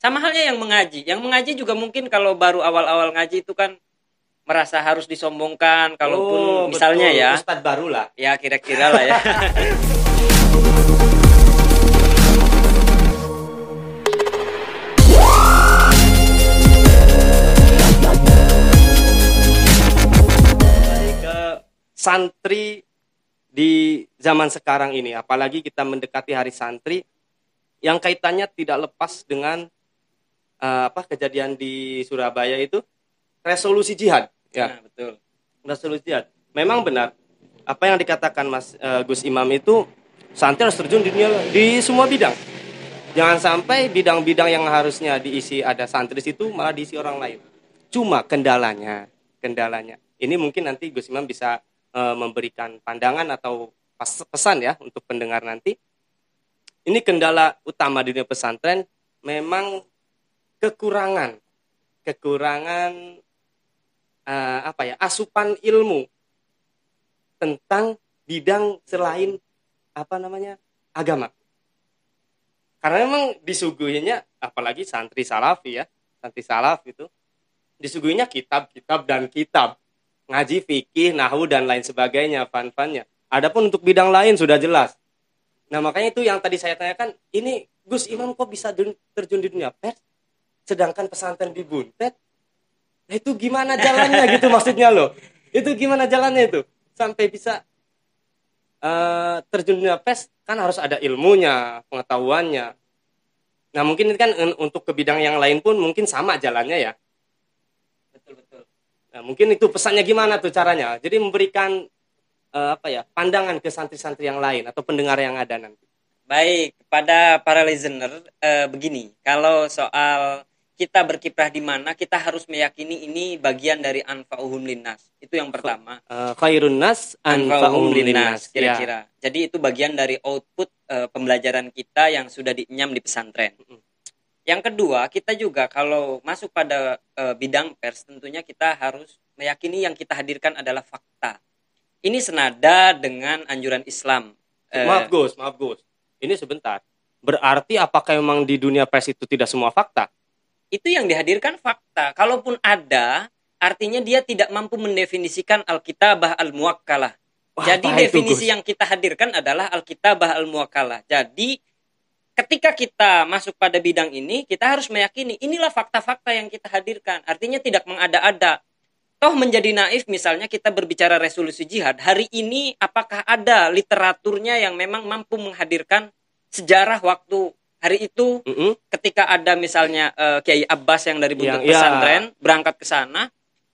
Sama halnya yang mengaji. Yang mengaji juga mungkin kalau baru awal-awal ngaji itu kan merasa harus disombongkan kalaupun Oh, misalnya betul. ya. Ustadz baru lah. Ya kira-kira lah ya. Ke santri di zaman sekarang ini, apalagi kita mendekati hari santri yang kaitannya tidak lepas dengan eh, apa kejadian di Surabaya itu resolusi jihad. Ya, Nah, betul. resolusi jihad. Memang benar apa yang dikatakan Mas eh, Gus Imam itu santri harus terjun di dunia di semua bidang. Jangan sampai bidang-bidang yang harusnya diisi ada santri situ malah diisi orang lain. Cuma kendalanya, kendalanya. Ini mungkin nanti Gus Imam bisa eh, memberikan pandangan atau pesan ya untuk pendengar nanti. Ini kendala utama di dunia pesantren memang kekurangan. Kekurangan eh, apa ya asupan ilmu tentang bidang selain apa namanya agama. Karena memang disuguhinya apalagi santri salafi ya santri salaf itu disuguhinya kitab-kitab dan kitab. Ngaji fikih nahu dan lain sebagainya fan-fannya adapun untuk bidang lain sudah jelas. Nah makanya itu yang tadi saya tanyakan ini Gus Imam kok bisa terjun di dunia pers sedangkan pesantren dibuntet Nah, itu gimana jalannya gitu maksudnya loh. Itu gimana jalannya itu? Sampai bisa eh, terjun di dunia pers kan harus ada ilmunya pengetahuannya. Nah mungkin ini kan untuk ke bidang yang lain pun mungkin sama jalannya ya. Betul betul. nah, mungkin itu pesannya gimana tuh caranya? Jadi memberikan eh, apa ya pandangan ke santri-santri yang lain atau pendengar yang ada nanti. Baik, kepada para listener eh, begini, kalau soal kita berkiprah di mana, kita harus meyakini ini bagian dari anfa'uhum linnas. Itu yang pertama. Eh, khairun nas Anfa'uhum linnas Ya. kira-kira. Jadi itu bagian dari output eh, pembelajaran kita yang sudah dinyam di pesantren. Yang kedua, kita juga kalau masuk pada eh, bidang pers tentunya kita harus meyakini yang kita hadirkan adalah fakta. Ini senada dengan anjuran Islam. Maaf Gus maaf Gus ini sebentar berarti apakah memang di dunia pers itu tidak semua fakta itu yang dihadirkan fakta. Kalaupun ada, artinya dia tidak mampu mendefinisikan Alkitabah al-Muwakkalah. Wah, Jadi itu, definisi Gus? yang kita hadirkan adalah Alkitabah al-Muwakkalah. Jadi ketika kita masuk pada bidang ini, kita harus meyakini inilah fakta-fakta yang kita hadirkan. Artinya tidak mengada-ada. Toh menjadi naif misalnya kita berbicara resolusi jihad. Hari ini apakah ada literaturnya yang memang mampu menghadirkan sejarah waktu hari itu Mm-mm. ketika ada misalnya eh, Kiai Abbas yang dari buntut Yang- iya. pesantren berangkat ke sana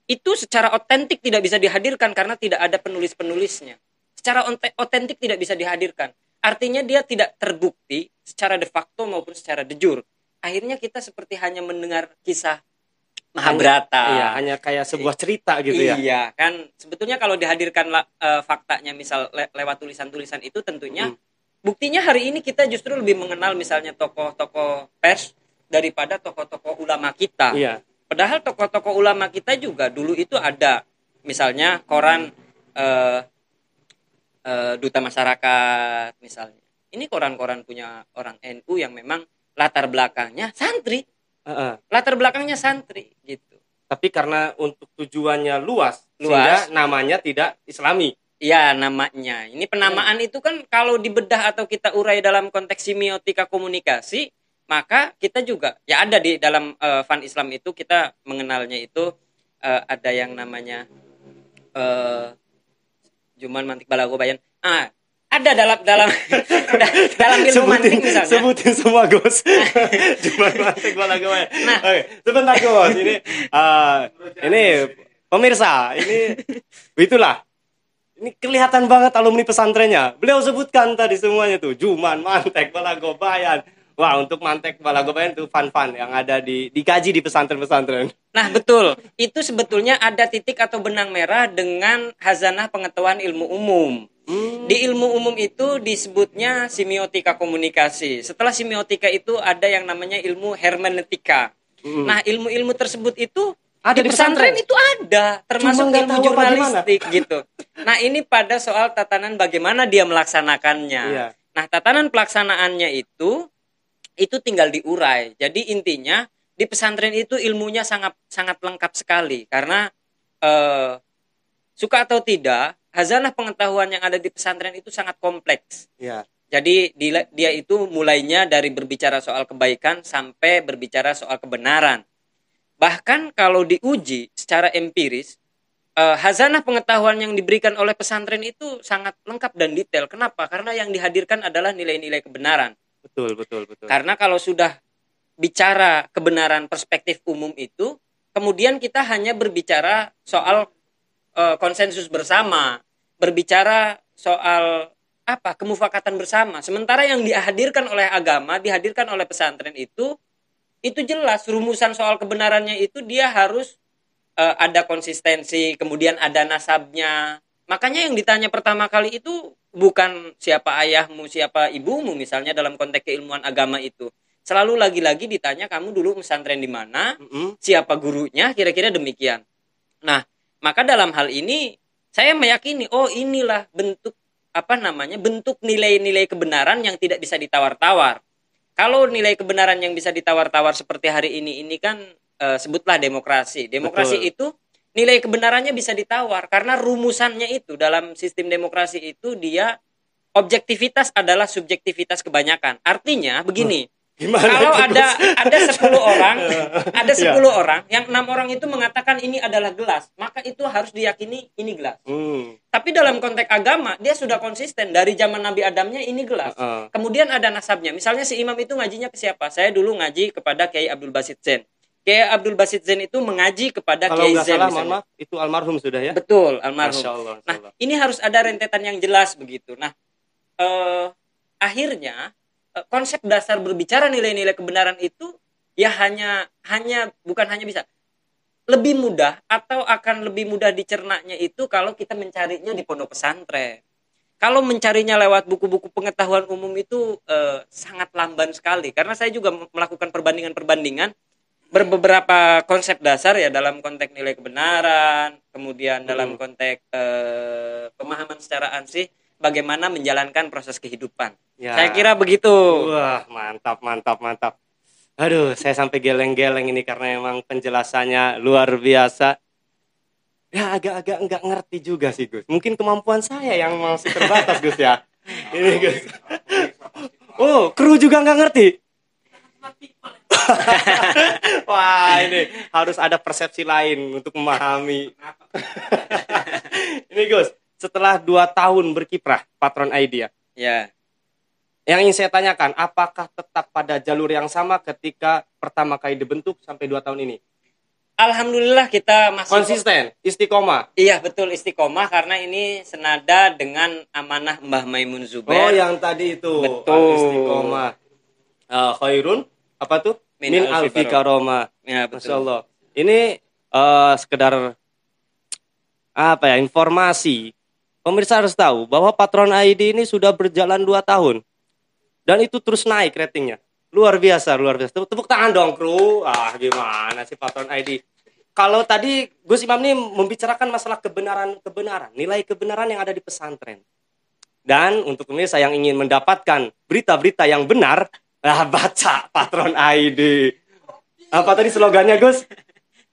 itu secara otentik tidak bisa dihadirkan karena tidak ada penulis-penulisnya. Secara otentik tidak bisa dihadirkan. Artinya dia tidak terbukti secara de facto maupun secara de jure. Akhirnya kita seperti hanya mendengar kisah Mahabharata. iya hanya kayak sebuah cerita gitu ya Iya, kan sebetulnya kalau dihadirkan eh, faktanya misal le- lewat tulisan-tulisan itu tentunya Hmm. Buktinya hari ini kita justru lebih mengenal misalnya tokoh-tokoh pers daripada tokoh-tokoh ulama kita. iya Padahal tokoh-tokoh ulama kita juga dulu itu ada misalnya koran eh, eh, duta masyarakat misalnya. Ini koran-koran punya orang NU yang memang latar belakangnya santri, Heeh. latar belakangnya santri gitu. tapi karena untuk tujuannya luas, Luas. sehingga namanya tidak islami Ya namanya. Ini penamaan itu kan kalau dibedah atau kita urai dalam konteks semiotika komunikasi, maka kita juga ya ada di dalam eh, fan Islam itu kita mengenalnya itu eh, ada yang namanya eh Juman Mantik Balago Bayan. Ah, ada dalam dalam dalam ilmu mantik misalnya. sebutin semua Gus cuma mantek bola gue Nah. oke sebentar Gus ini eh, ini pemirsa ini itulah ini kelihatan banget alumni pesantrennya beliau sebutkan tadi semuanya tuh Juman Mantek Bola Gobayan Wah untuk Mantek Bola Gobayan itu fun-fun yang ada di dikaji di pesantren-pesantren. Nah, betul. Itu sebetulnya ada titik atau benang merah dengan hazanah pengetahuan ilmu umum. Hmm. Di ilmu umum itu disebutnya semiotika komunikasi. Setelah semiotika itu ada yang namanya ilmu hermeneutika. Mm. Nah, ilmu-ilmu tersebut itu Ada di pesantren pesantren? itu ada, termasuk Cuma ilmu jurnalistik gitu. Nah, ini pada soal tatanan bagaimana dia melaksanakannya. Iya. Nah, tatanan pelaksanaannya itu itu tinggal diurai. Jadi intinya di pesantren itu ilmunya sangat sangat lengkap sekali karena eh, suka atau tidak hazanah pengetahuan yang ada di pesantren itu sangat kompleks. Ya. Jadi dia itu mulainya dari berbicara soal kebaikan sampai berbicara soal kebenaran. Bahkan kalau diuji secara empiris, eh, hazanah pengetahuan yang diberikan oleh pesantren itu sangat lengkap dan detail. Kenapa? Karena yang dihadirkan adalah nilai-nilai kebenaran. Betul, betul, betul. Karena kalau sudah bicara kebenaran perspektif umum itu, kemudian kita hanya berbicara soal eh, konsensus bersama, berbicara soal apa kemufakatan bersama. Sementara yang dihadirkan oleh agama, dihadirkan oleh pesantren itu itu jelas rumusan soal kebenarannya itu dia harus eh, ada konsistensi, kemudian ada nasabnya. Makanya yang ditanya pertama kali itu bukan siapa ayahmu, siapa ibumu misalnya dalam konteks keilmuan agama itu. Selalu lagi-lagi ditanya kamu dulu pesantren di mana, Mm-mm. siapa gurunya, kira-kira demikian. Nah, maka dalam hal ini saya meyakini oh inilah bentuk apa namanya? bentuk nilai-nilai kebenaran yang tidak bisa ditawar-tawar. Kalau nilai kebenaran yang bisa ditawar-tawar seperti hari ini ini kan eh, sebutlah demokrasi. Demokrasi Betul. itu nilai kebenarannya bisa ditawar karena rumusannya itu dalam sistem demokrasi itu dia objektivitas adalah subjektivitas kebanyakan. Artinya begini, Gimana kalau itu, ada Gus? ada 10 orang, ada 10 Iya. orang, yang enam orang itu mengatakan ini adalah gelas, maka itu harus diyakini ini gelas. Hmm. Tapi dalam konteks agama dia sudah konsisten dari zaman Nabi Adamnya ini gelas. Heeh. Kemudian ada nasabnya. Misalnya si imam itu ngajinya ke siapa? Saya dulu ngaji kepada Kiai Abdul Basit Zain. Kiai Abdul Basit Zain itu mengaji kepada Kalau Kiai Zain. salah, maaf, itu almarhum sudah ya. Betul, almarhum. Masya Allah, Masya Nah, Allah. ini harus ada rentetan yang jelas begitu. Nah, eh, akhirnya konsep dasar berbicara nilai-nilai kebenaran itu ya hanya hanya bukan hanya bisa lebih mudah atau akan lebih mudah dicernanya itu kalau kita mencarinya di pondok pesantren. Kalau mencarinya lewat buku-buku pengetahuan umum itu eh, sangat lamban sekali karena saya juga melakukan perbandingan-perbandingan berbeberapa konsep dasar ya dalam konteks nilai kebenaran, kemudian dalam Hmm. konteks eh, pemahaman secara ansih bagaimana menjalankan proses kehidupan. Ya. Saya kira begitu. Wah, mantap, mantap, mantap. Aduh, saya sampai geleng-geleng ini karena emang penjelasannya luar biasa. Ya, agak-agak nggak ngerti juga sih, Gus. Mungkin kemampuan saya yang masih terbatas, Gus ya. Ini, Gus. Oh, kru juga nggak ngerti. Wah, ini harus ada persepsi lain untuk memahami. ini, Gus. Setelah dua tahun berkiprah, patron idea. Ya. Yang ingin saya tanyakan, apakah tetap pada jalur yang sama ketika pertama kali dibentuk sampai dua tahun ini? Alhamdulillah kita masih Konsisten, istiqomah. Iya betul istiqomah karena ini senada dengan amanah Mbah Maimun Zubair. Oh, yang tadi itu. Betul. Istiqomah. Eh, khairun, apa tuh? Min Min, alfi karoma. Ya, Masya betul. Allah. Ini eh, sekedar apa ya informasi. Pemirsa harus tahu bahwa Patron ID ini sudah berjalan dua tahun dan itu terus naik ratingnya. Luar biasa, luar biasa. Tepuk, tangan dong, kru. Ah, gimana sih Patron ID? Kalau tadi Gus Imam ini membicarakan masalah kebenaran-kebenaran, nilai kebenaran yang ada di pesantren. Dan untuk pemirsa yang ingin mendapatkan berita-berita yang benar, lah baca Patron ID. Apa tadi slogannya, Gus?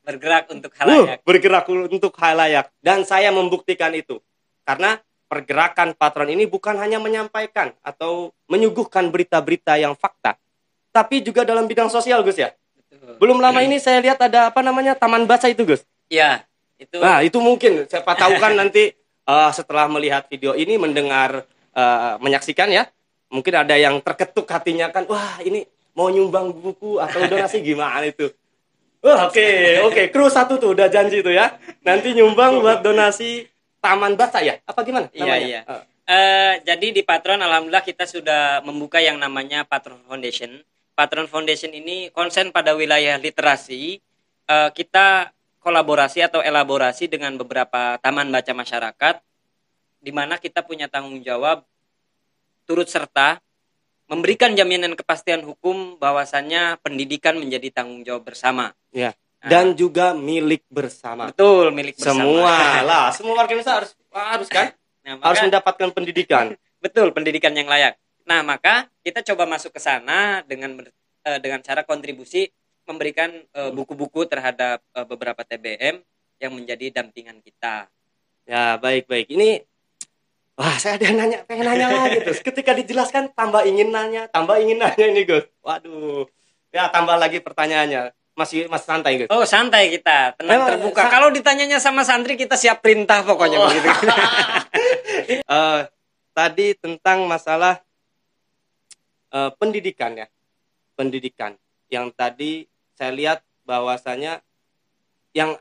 Bergerak untuk Uh, halayak. bergerak untuk halayak dan saya membuktikan itu karena pergerakan patron ini bukan hanya menyampaikan atau menyuguhkan berita-berita yang fakta tapi juga dalam bidang sosial Gus ya? Betul. belum lama ini saya lihat ada apa namanya taman baca itu Gus? Iya, itu. Nah itu mungkin. Siapa tahu kan nanti eh, setelah melihat video ini mendengar eh, menyaksikan ya. Mungkin ada yang terketuk hatinya kan wah ini mau nyumbang buku atau donasi gimana itu? Oke, oke, kru satu tuh udah janji tuh ya. Nanti nyumbang buat donasi taman baca ya? Apa gimana? Iya, namanya? iya. Eh, Eh, jadi di Patron alhamdulillah kita sudah membuka yang namanya Patron Foundation. Patron Foundation ini konsen pada wilayah literasi. Eh, kita kolaborasi atau elaborasi dengan beberapa taman baca masyarakat di mana kita punya tanggung jawab turut serta memberikan jaminan kepastian hukum bahwasannya pendidikan menjadi tanggung jawab bersama. ya. Nah, Dan juga milik bersama. betul milik bersama. Semua lah, semua warga Indonesia harus harus kan Nah, harus maka- mendapatkan pendidikan. betul pendidikan yang layak. Nah, maka kita coba masuk ke sana dengan eh, dengan cara kontribusi memberikan eh, buku-buku terhadap eh, beberapa TBM yang menjadi dampingan kita. Ya, baik baik. Ini wah, saya ada nanya, pengen nanya lagi terus. Ketika dijelaskan tambah ingin nanya, tambah ingin nanya ini, Gus. Waduh. Ya, tambah lagi pertanyaannya. Masih masih santai, Gus. Oh, santai kita, tenang Memang, terbuka. sa- Kalau ditanyanya sama santri kita siap perintah pokoknya Oh. begitu. Eh, tadi tentang masalah eh, pendidikan ya. Pendidikan. Yang tadi saya lihat bahwasanya yang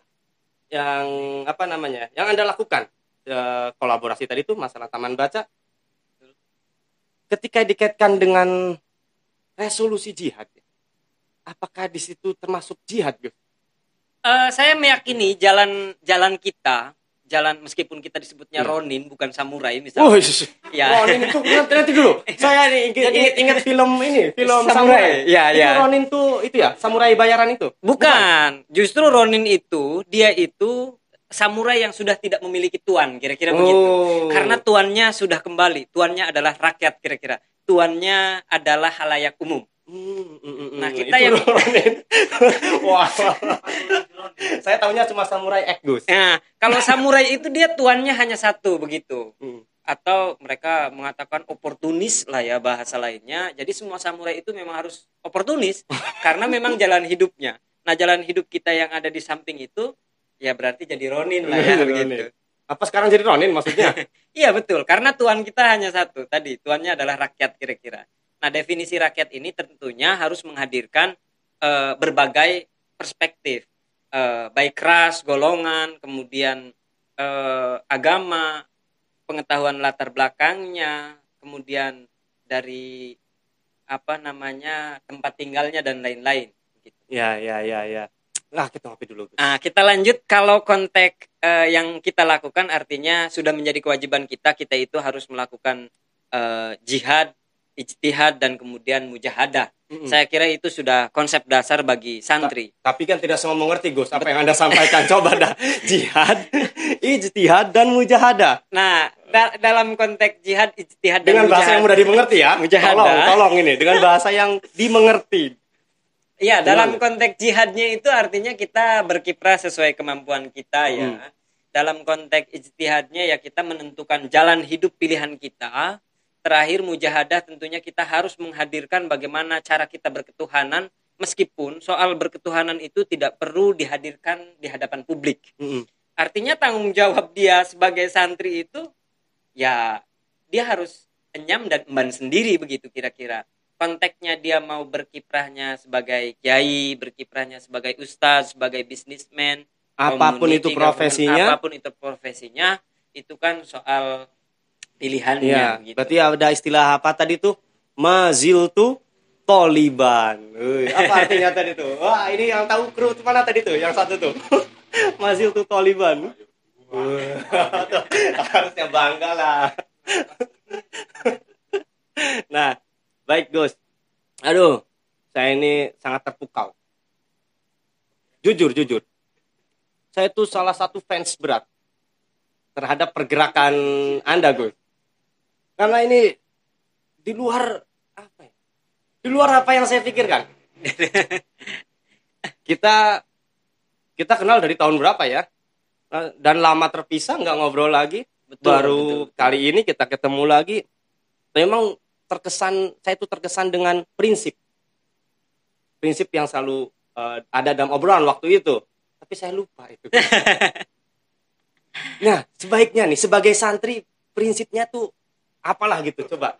yang apa namanya? Yang Anda lakukan eh, kolaborasi tadi itu masalah taman baca ketika dikaitkan dengan resolusi jihad ya, apakah di situ termasuk jihad Gus? Eh, saya meyakini jalan jalan kita, jalan meskipun kita disebutnya Iya. Ronin bukan samurai Oh, misalnya. iya. Ya. Ronin itu nanti, nanti dulu. Saya ingat, ingat, ingat film ini, film Samurai. samurai. Iya, itu iya. Ronin tuh itu ya, samurai bayaran itu. Bukan, justru Ronin itu dia itu samurai yang sudah tidak memiliki tuan, kira-kira begitu. Oh. Karena tuannya sudah kembali, tuannya adalah rakyat kira-kira. Tuannya adalah halayak umum. Hmm, mm, mm, mm. Nah, kita yang-. Wah. Saya tahunya cuma samurai X, Gus. Nah, kalau samurai itu dia tuannya hanya satu begitu. Hmm. Atau mereka mengatakan oportunis lah ya bahasa lainnya. Jadi semua samurai itu memang harus oportunis karena memang jalan hidupnya. Nah, jalan hidup kita yang ada di samping itu ya berarti jadi Ronin lah ya begitu. Apa sekarang jadi Ronin maksudnya? Iya betul, karena tuan kita hanya satu tadi, tuannya adalah rakyat kira-kira. Nah definisi rakyat ini tentunya harus menghadirkan eh, berbagai perspektif, Eh, baik ras, golongan, kemudian eh, agama, pengetahuan latar belakangnya, kemudian dari apa namanya tempat tinggalnya dan lain-lain. Gitu. ya, ya, ya, ya. Nah, kita ngopi dulu. Nah, kita lanjut kalau konteks eh, yang kita lakukan artinya sudah menjadi kewajiban kita, kita itu harus melakukan eh, jihad, ijtihad dan kemudian mujahadah. Mm-mm. Saya kira itu sudah konsep dasar bagi santri. Tapi kan tidak semua mengerti, Gus, apa yang Anda sampaikan. Coba dah. Jihad, ijtihad, dan mujahadah. Nah, da- dalam konteks jihad, ijtihad dan Dengan bahasa yang mudah dimengerti ya. Mujahadah. Tolong, tolong ini. Dengan bahasa yang dimengerti. Iya, dalam konteks jihadnya itu artinya kita berkiprah sesuai kemampuan kita ya. Dalam konteks ijtihadnya ya kita menentukan jalan hidup pilihan kita. Terakhir mujahadah tentunya kita harus menghadirkan bagaimana cara kita berketuhanan meskipun soal berketuhanan itu tidak perlu dihadirkan di hadapan publik. Mm-mm. Artinya tanggung jawab dia sebagai santri itu ya dia harus enyam dan emban sendiri begitu kira-kira. Konteksnya dia mau berkiprahnya sebagai kiai, berkiprahnya sebagai ustaz, sebagai bisnismen, Apa pun itu profesinya. apa pun itu profesinya, itu kan soal pilihannya Iya, gitu. berarti ada istilah apa tadi tuh? Mazil tuh Taliban. Apa artinya tadi tuh? Wah, ini yang tahu kru mana tadi tuh? Yang satu tuh. Mazil tuh Taliban. Harusnya bangga lah. nah, baik Gus. Aduh, saya ini sangat terpukau. Jujur, jujur. Saya tuh salah satu fans berat terhadap pergerakan Anda, Gus. Karena ini di luar apa ya? Di luar apa yang saya pikirkan. kita kita kenal dari tahun berapa ya? Dan lama terpisah nggak ngobrol lagi. Betul, Baru betul, betul. kali ini kita ketemu lagi. Memang terkesan saya itu terkesan dengan prinsip. Prinsip yang selalu eh, ada dalam obrolan waktu itu. Tapi saya lupa itu. Nah, sebaiknya nih sebagai santri prinsipnya tuh apalah gitu coba.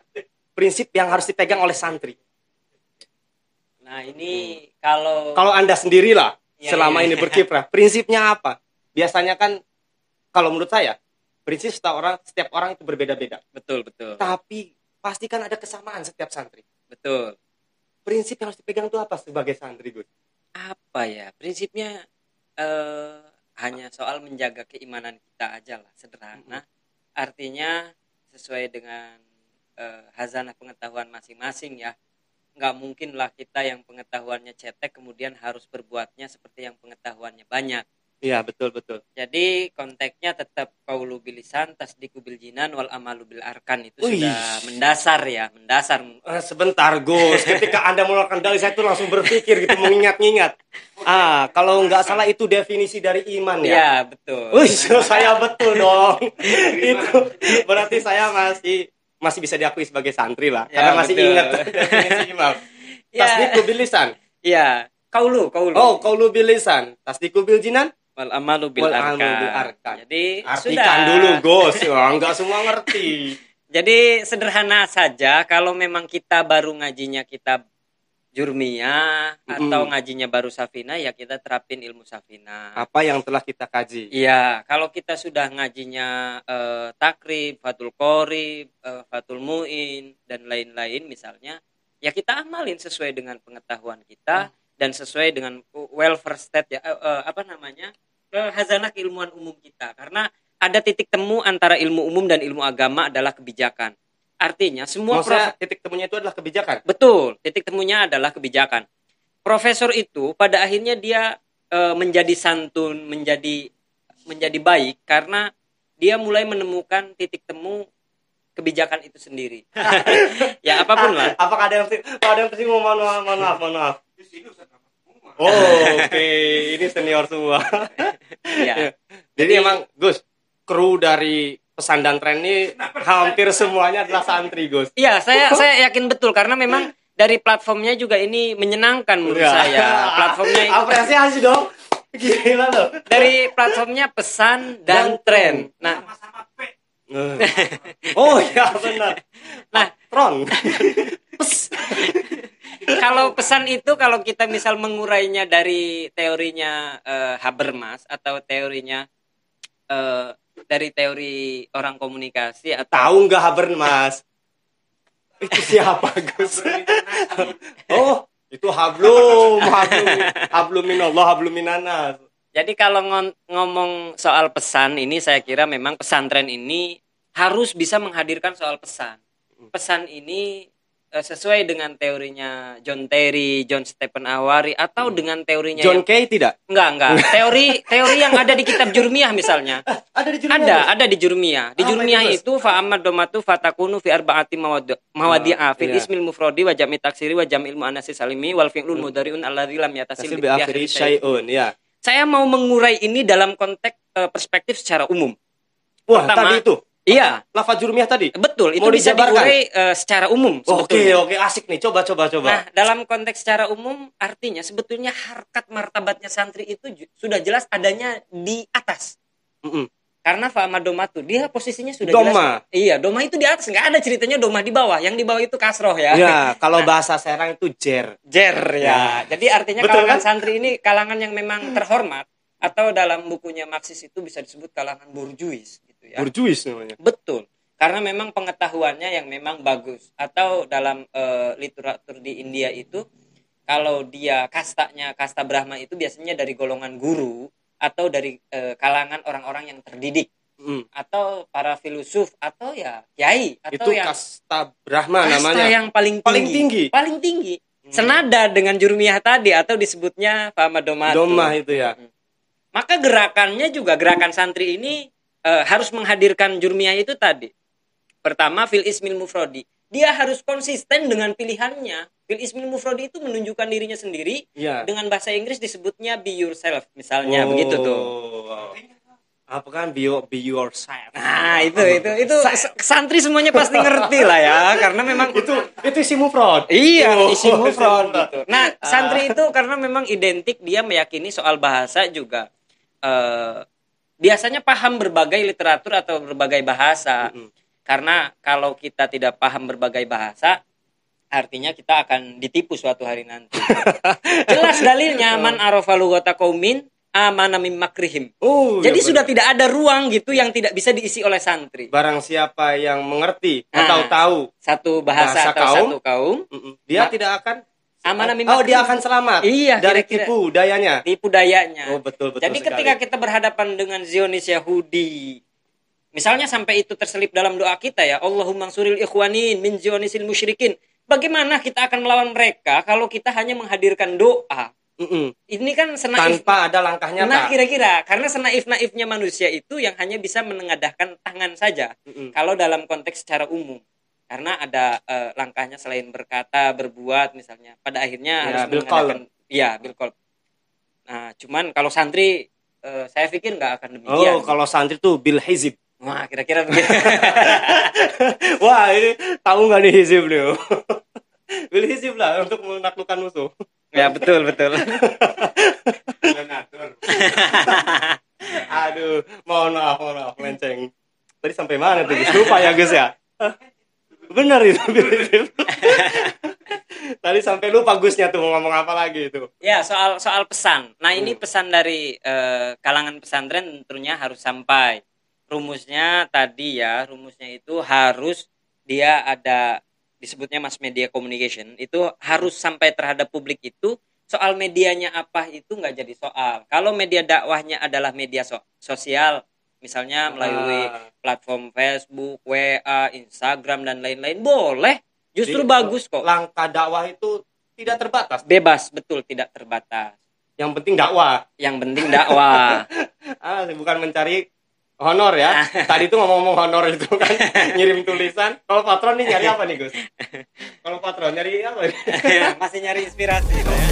Prinsip yang harus dipegang oleh santri. Nah, ini kalau Kalau Anda sendirilah Iya, selama iya. ini berkiprah, prinsipnya apa? Biasanya kan kalau menurut saya, prinsip setiap orang setiap orang itu berbeda-beda. betul betul. Tapi pastikan ada kesamaan setiap santri. Betul. Prinsip yang harus dipegang itu apa sebagai santri, Gus? apa ya prinsipnya eh, hanya soal menjaga keimanan kita aja lah sederhana artinya sesuai dengan eh, hazanah pengetahuan masing-masing ya. Nggak mungkin lah kita yang pengetahuannya cetek kemudian harus berbuatnya seperti yang pengetahuannya banyak Iya, betul betul. Jadi konteksnya tetap kaulu bilisan tasdiku bil jinan wal amalu bil arkan itu Wih. sudah mendasar ya, mendasar. Eh, sebentar Gus, ketika Anda mengeluarkan dalil saya tuh langsung berpikir gitu mengingat-ingat. Ah, kalau nggak salah itu definisi dari iman ya. Ya, betul. Wih, saya betul dong. itu berarti saya masih masih bisa diakui sebagai santri lah, Ya, karena masih betul. ingat definisi imam. Ya. Tasdiku bil lisan. Iya, kaulu, kaulu. Oh, qaulu bil lisan. Tasdiku bil jinan. Wal amalu bil Wal arkan. amalu bil arkan. Jadi Artikan sudah. dulu, Gus. Wah, nggak semua ngerti. Jadi sederhana saja kalau memang kita baru ngajinya kitab Jurmiyah atau Mm-mm. ngajinya baru Safina ya kita terapin ilmu Safina. Apa yang telah kita kaji? Iya, kalau kita sudah ngajinya eh, takrib, fatul qorib, eh, fatul muin dan lain-lain misalnya, ya kita amalin sesuai dengan pengetahuan kita dan sesuai dengan welfare state ya eh, eh, apa namanya? eh, hazanah keilmuan umum kita. Karena ada titik temu antara ilmu umum dan ilmu agama adalah kebijakan. Artinya semua Maksudnya titik temunya itu adalah kebijakan. Betul, titik temunya adalah kebijakan. Profesor itu pada akhirnya dia e, menjadi santun, menjadi menjadi baik karena dia mulai menemukan titik temu kebijakan itu sendiri. ya apa pun lah. Apakah ada yang ada yang tersinggung? Mohon maaf, mohon maaf, mohon maaf. Oh, oke. Ini senior semua. Ya. Jadi emang Gus, kru dari pesan dan tren ini hampir semuanya adalah santri, Gus. Iya, saya saya yakin betul karena memang dari platformnya juga ini menyenangkan menurut Ya. saya. Platformnya itu apresiasi dong. Gila loh. dari platformnya pesan dan tren. Nah, oh ya benar. nah Tron. kalau pesan itu kalau kita misal mengurainya dari teorinya eh, Habermas atau teorinya eh, dari teori orang komunikasi atau Tahu nggak Habermas? Itu siapa, Gus? oh, itu hablum, hablum, hablum minallah, hablum minanas. Jadi kalau ngomong soal pesan ini saya kira memang pesantren ini harus bisa menghadirkan soal pesan. Pesan ini eh, sesuai dengan teorinya John Terry, John Stephen Awari atau dengan teorinya John yang Kay tidak? enggak enggak teori teori yang ada di kitab Jurmiyah misalnya Ada di judulnya. Ada, ada di Jurmiyah. Di Apa Jurmiyah itu, fa amma domatu fatakunu fi arba'ati mawad- mawadi'a fil iya. ismil mufradi wa jam'i taksiri wa jam'il muannatsi salimi wal fi'lul mudhari'un alladzi lam yatasil bi akhiri syai'un, ya. Saya mau mengurai ini dalam konteks eh, perspektif secara umum. Wah, Pertama, tadi itu. Iya, Lafaz jurumiyah tadi. betul. Itu Mau bisa diurai eh, secara umum Oke, oke, asik nih. Coba, coba, coba. Nah, dalam konteks secara umum artinya sebetulnya harkat martabatnya santri itu sudah jelas adanya di atas. Mm-mm. Karena Fa'ama Domatu dia posisinya sudah Doma. jelas. Iya, Doma itu di atas, nggak ada ceritanya Doma di bawah. Yang di bawah itu kasroh ya. Ya, kalau bahasa Serang itu jer. Jer ya. Jadi artinya Betul kalangan kan? santri ini kalangan yang memang terhormat atau dalam bukunya Marxis itu bisa disebut kalangan burjuis gitu ya. Burjuis namanya. Betul. Karena memang pengetahuannya yang memang bagus atau dalam eh, literatur di India itu kalau dia kastanya kasta Brahma itu biasanya dari golongan guru atau dari eh, kalangan orang-orang yang terdidik Mm. atau para filosof atau ya kiai atau Itu yang kasta Brahma kasta namanya. yang paling tinggi. Paling tinggi? Hmm. Paling tinggi. Senada dengan jurumiyah tadi atau disebutnya Fama. Domah itu ya. Maka gerakannya juga gerakan santri ini eh, harus menghadirkan jurumiyah itu tadi. Pertama fil ismil mufrodi. Dia harus konsisten dengan pilihannya. Fil ismil mufrodi itu menunjukkan dirinya sendiri Iya. dengan bahasa Inggris disebutnya be yourself misalnya begitu tuh. Oh. Apa kan be, your- be yourself. Nah, itu itu itu santri semuanya pasti ngerti lah ya karena memang itu itu isi mufrad. Iya, Oh, isi mufrad isi gitu. Nah, santri itu karena memang identik dia meyakini soal bahasa juga eh, biasanya paham berbagai literatur atau berbagai bahasa. Mm-mm. Karena kalau kita tidak paham berbagai bahasa, artinya kita akan ditipu suatu hari nanti. Jelas dalilnya man arafa lughata qaumin amana mim makrihim. Oh, Jadi ya sudah tidak ada ruang gitu yang tidak bisa diisi oleh santri. barang siapa yang mengerti Ah. atau tahu Satu bahasa, Bahasa atau kaum. satu kaum dia tidak akan Amanah mim Oh, dia akan selamat Iya, dari kira-kira. tipu dayanya. tipu dayanya. Oh, betul betul. Jadi sekali. ketika kita berhadapan dengan Zionis Yahudi, misalnya sampai itu terselip dalam doa kita ya, Allahumma suril ikhwanin min Zionisil musyrikin. Bagaimana kita akan melawan mereka kalau kita hanya menghadirkan doa? Mm-mm. Ini kan senaif tanpa ada langkah Nah, kira-kira karena senaif-naifnya manusia itu yang hanya bisa menengadahkan tangan saja. Mm-mm. Kalau dalam konteks secara umum, karena ada eh, langkahnya selain berkata, berbuat misalnya, pada akhirnya Ya, harus bil mengadahkan, iya, bil qol. Nah, cuman kalau santri, eh, saya pikir nggak akan demikian. oh kalau santri tuh bil hizib Wah, kira-kira begitu. wah ini tahu nggak nih hizib nih bil hizib lah untuk menaklukkan musuh ya betul betul. aduh mohon maaf mohon maaf melenceng tadi sampai mana tuh Gus? lupa ya Gus ya benar itu bil hizib tadi sampai lupa Gusnya tuh mau ngomong apa lagi itu Ya soal soal pesan. Nah ini Hmm. pesan dari eh, kalangan pesantren tentunya harus sampai. Rumusnya tadi ya, rumusnya itu harus dia ada disebutnya mass media communication itu harus sampai terhadap publik itu. Soal medianya apa itu nggak jadi soal. Kalau media dakwahnya adalah media so- sosial, misalnya melalui Ah. platform Facebook, WA, Instagram dan lain-lain, boleh. Justru Jadi, bagus kok. langkah dakwah itu tidak terbatas Bebas, betul, tidak terbatas. yang penting dakwah Yang penting dakwah. ah bukan mencari honor ya tadi tuh ngomong-ngomong honor itu kan ngirim tulisan kalau patron nih nyari apa nih Gus kalau patron nyari apa nih? masih nyari inspirasi gitu ya.